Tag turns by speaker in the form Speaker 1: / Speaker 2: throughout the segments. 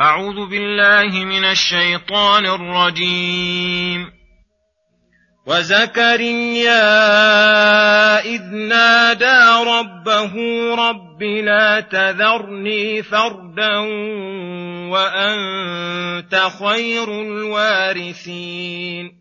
Speaker 1: أعوذ بالله من الشيطان الرجيم. وزكريا إذ نادى ربه رب لا تذرني فردا وأنت خير الوارثين.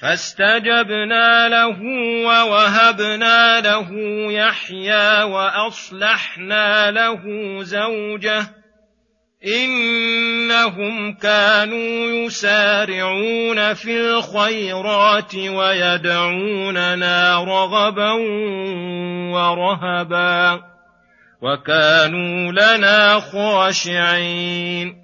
Speaker 1: فاستجبنا له ووهبنا له يحيى وأصلحنا له زوجه إنهم كانوا يسارعون في الخيرات ويدعوننا رغبا ورهبا وكانوا لنا خاشعين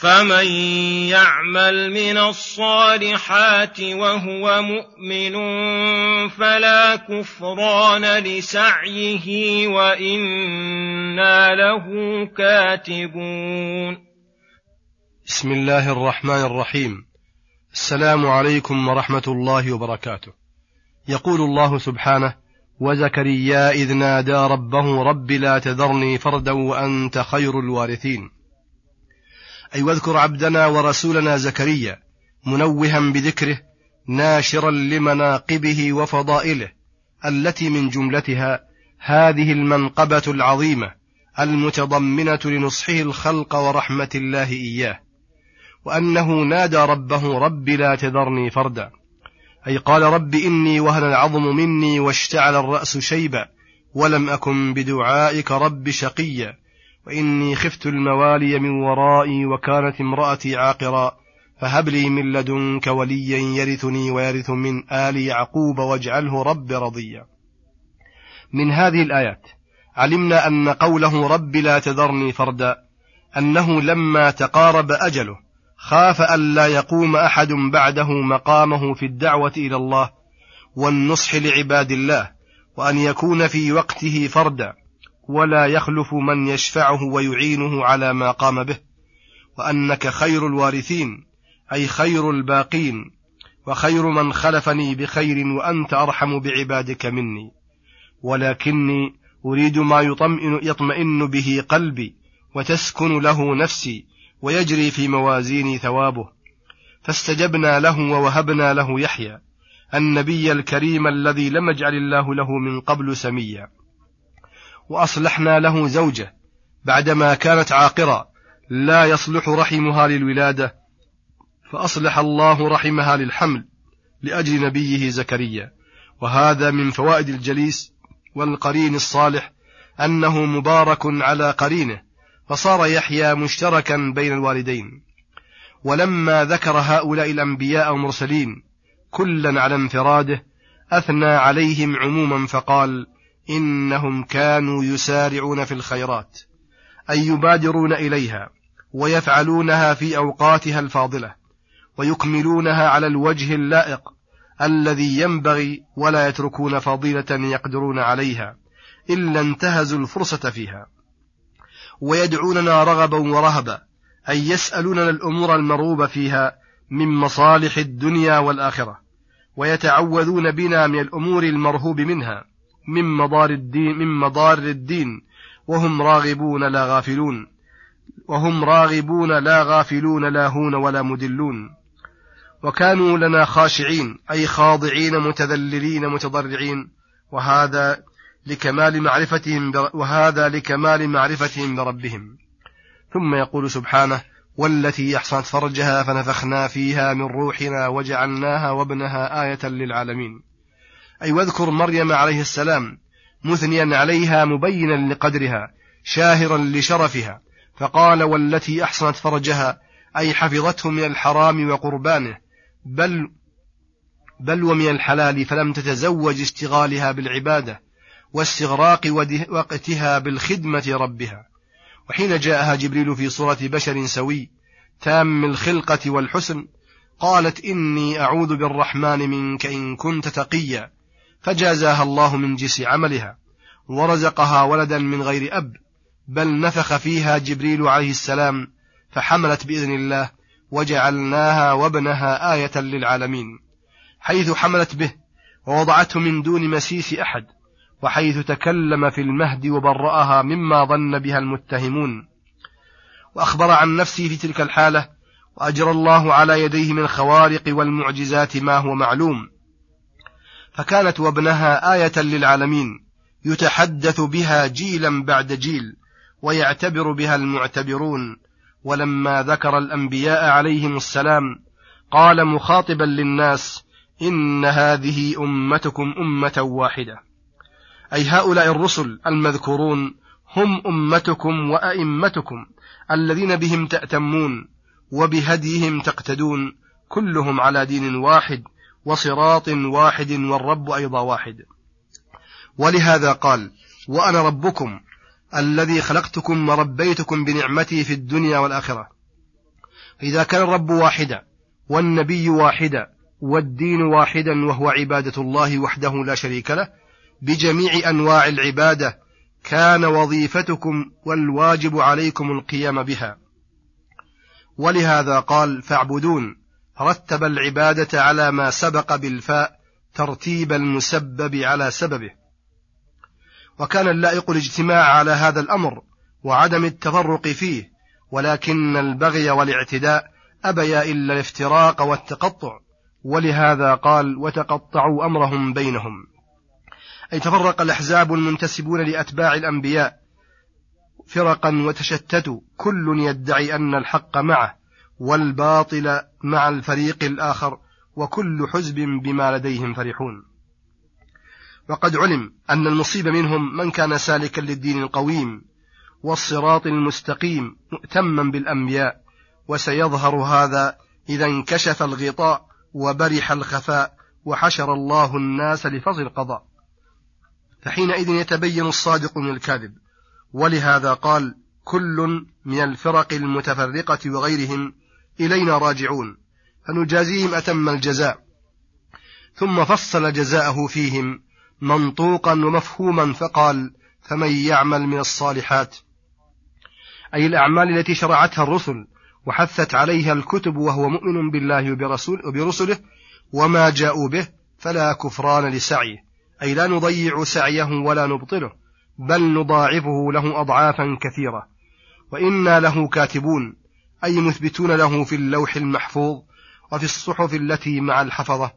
Speaker 1: فمن يعمل من الصالحات وهو مؤمن فلا كفران لسعيه وإنا له كاتبون.
Speaker 2: بسم الله الرحمن الرحيم. السلام عليكم ورحمة الله وبركاته. يقول الله سبحانه وزكريا إذ نادى ربه رب لا تذرني فردا وأنت خير الوارثين. أي واذكر عبدنا ورسولنا زكريا منوها بذكره ناشرا لمناقبه وفضائله التي من جملتها هذه المنقبة العظيمة المتضمنة لنصحه الخلق ورحمة الله إياه وأنه نادى ربه رب لا تذرني فردا أي قال رب إني وهن العظم مني واشتعل الرأس شيبا ولم أكن بدعائك رب شقيا وإني خفت الموالي من ورائي وكانت امرأتي عاقرا فهب لي من لدنك وليا يرثني ويرث من آل يعقوب واجعله رب رضيا. من هذه الآيات علمنا أن قوله رب لا تذرني فردا أنه لما تقارب أجله خاف ألا يقوم أحد بعده مقامه في الدعوة إلى الله والنصح لعباد الله وأن يكون في وقته فردا. ولا يخلف من يشفعه ويعينه على ما قام به وأنك خير الوارثين أي خير الباقين وخير من خلفني بخير وأنت أرحم بعبادك مني. ولكني أريد ما يطمئن, يطمئن به قلبي وتسكن له نفسي ويجري في موازيني ثوابه. فاستجبنا له ووهبنا له يحيى النبي الكريم الذي لم يجعل الله له من قبل سميا. وأصلحنا له زوجة بعدما كانت عاقرة لا يصلح رحمها للولادة فأصلح الله رحمها للحمل لأجل نبيه زكريا. وهذا من فوائد الجليس والقرين الصالح أنه مبارك على قرينه فصار يحيى مشتركا بين الوالدين. ولما ذكر هؤلاء الأنبياء والمرسلين كلا على انفراده أثنى عليهم عموما فقال إنهم كانوا يسارعون في الخيرات أي يبادرون إليها ويفعلونها في أوقاتها الفاضلة ويكملونها على الوجه اللائق الذي ينبغي ولا يتركون فضيلة يقدرون عليها إلا انتهزوا الفرصة فيها. ويدعوننا رغبا ورهبا أي يسألوننا الأمور المرغوبه فيها من مصالح الدنيا والآخرة ويتعوذون بنا من الأمور المرهوب منها. من مضار الدين من مضار الدين. وهم راغبون لا غافلون. وهم راغبون لا غافلون لاهون ولا مدلون. وكانوا لنا خاشعين أي خاضعين متذللين متضرعين. وهذا لكمال معرفتهم وهذا لكمال معرفتهم بربهم. ثم يقول سبحانه والتي أحصنت فرجها فنفخنا فيها من روحنا وجعلناها وابنها آية للعالمين. أي واذكر مريم عليه السلام مثنيا عليها مبينا لقدرها شاهرا لشرفها فقال والتي أحصنت فرجها أي حفظته من الحرام وقربانه بل بل ومن الحلال فلم تتزوج اشتغالها بالعبادة واستغراق وقتها بالخدمة ربها. وحين جاءها جبريل في صورة بشر سوي تام الخلقة والحسن قالت إني أعوذ بالرحمن منك إن كنت تقيا. فجازاها الله من جنس عملها ورزقها ولدا من غير أب بل نفخ فيها جبريل عليه السلام فحملت بإذن الله وجعلناها وابنها آية للعالمين. حيث حملت به ووضعته من دون مسيس أحد وحيث تكلم في المهد وبرأها مما ظن بها المتهمون. وأخبر عن نفسه في تلك الحالة وأجرى الله على يديه من الخوارق والمعجزات ما هو معلوم. فكانت وابنها آية للعالمين يتحدث بها جيلا بعد جيل ويعتبر بها المعتبرون ولما ذكر الأنبياء عليهم السلام قال مخاطبا للناس إن هذه أمتكم أمة واحدة. أي هؤلاء الرسل المذكورون هم أمتكم وأئمتكم الذين بهم تأتمون وبهديهم تقتدون كلهم على دين واحد وصراط واحد والرب أيضا واحد. ولهذا قال وأنا ربكم الذي خلقتكم وربيتكم بنعمتي في الدنيا والآخرة. إذا كان الرب واحدا والنبي واحدا والدين واحدا وهو عبادة الله وحده لا شريك له بجميع أنواع العبادة كان وظيفتكم والواجب عليكم القيام بها. ولهذا قال فاعبدون رتب العبادة على ما سبق بالفاء ترتيب المسبب على سببه. وكان اللائق الاجتماع على هذا الأمر وعدم التفرق فيه ولكن البغي والاعتداء أبيا إلا الافتراق والتقطع. ولهذا قال وتقطعوا أمرهم بينهم. أي تفرق الأحزاب المنتسبون لأتباع الأنبياء. فرقا وتشتتوا. كل يدعي أن الحق معه والباطل مع الفريق الآخر وكل حزب بما لديهم فرحون. وقد علم أن المصيب منهم من كان سالكا للدين القويم والصراط المستقيم مؤتما بالأنبياء وسيظهر هذا إذا انكشف الغطاء وبرح الخفاء وحشر الله الناس لفصل القضاء. فحينئذ يتبين الصادق من الكاذب ولهذا قال كل من الفرق المتفرقة وغيرهم إلينا راجعون. فنجازيهم أتم الجزاء. ثم فصل جزاءه فيهم منطوقا ومفهوما فقال فمن يعمل من الصالحات؟ أي الأعمال التي شرعتها الرسل وحثت عليها الكتب وهو مؤمن بالله وبرسله وما جاءوا به فلا كفران لسعيه. أي لا نضيع سعيه ولا نبطله بل نضاعفه له أضعافا كثيرة. وإنا له كاتبون. أي مثبتون له في اللوح المحفوظ وفي الصحف التي مع الحفظة.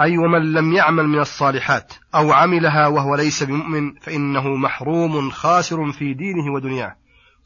Speaker 2: أي ومن لم يعمل من الصالحات أو عملها وهو ليس بمؤمن فإنه محروم خاسر في دينه ودنياه.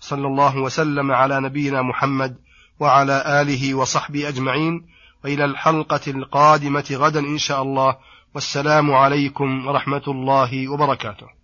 Speaker 2: صلى الله وسلم على نبينا محمد وعلى آله وصحبه أجمعين. وإلى الحلقة القادمة غدا إن شاء الله. والسلام عليكم ورحمة الله وبركاته.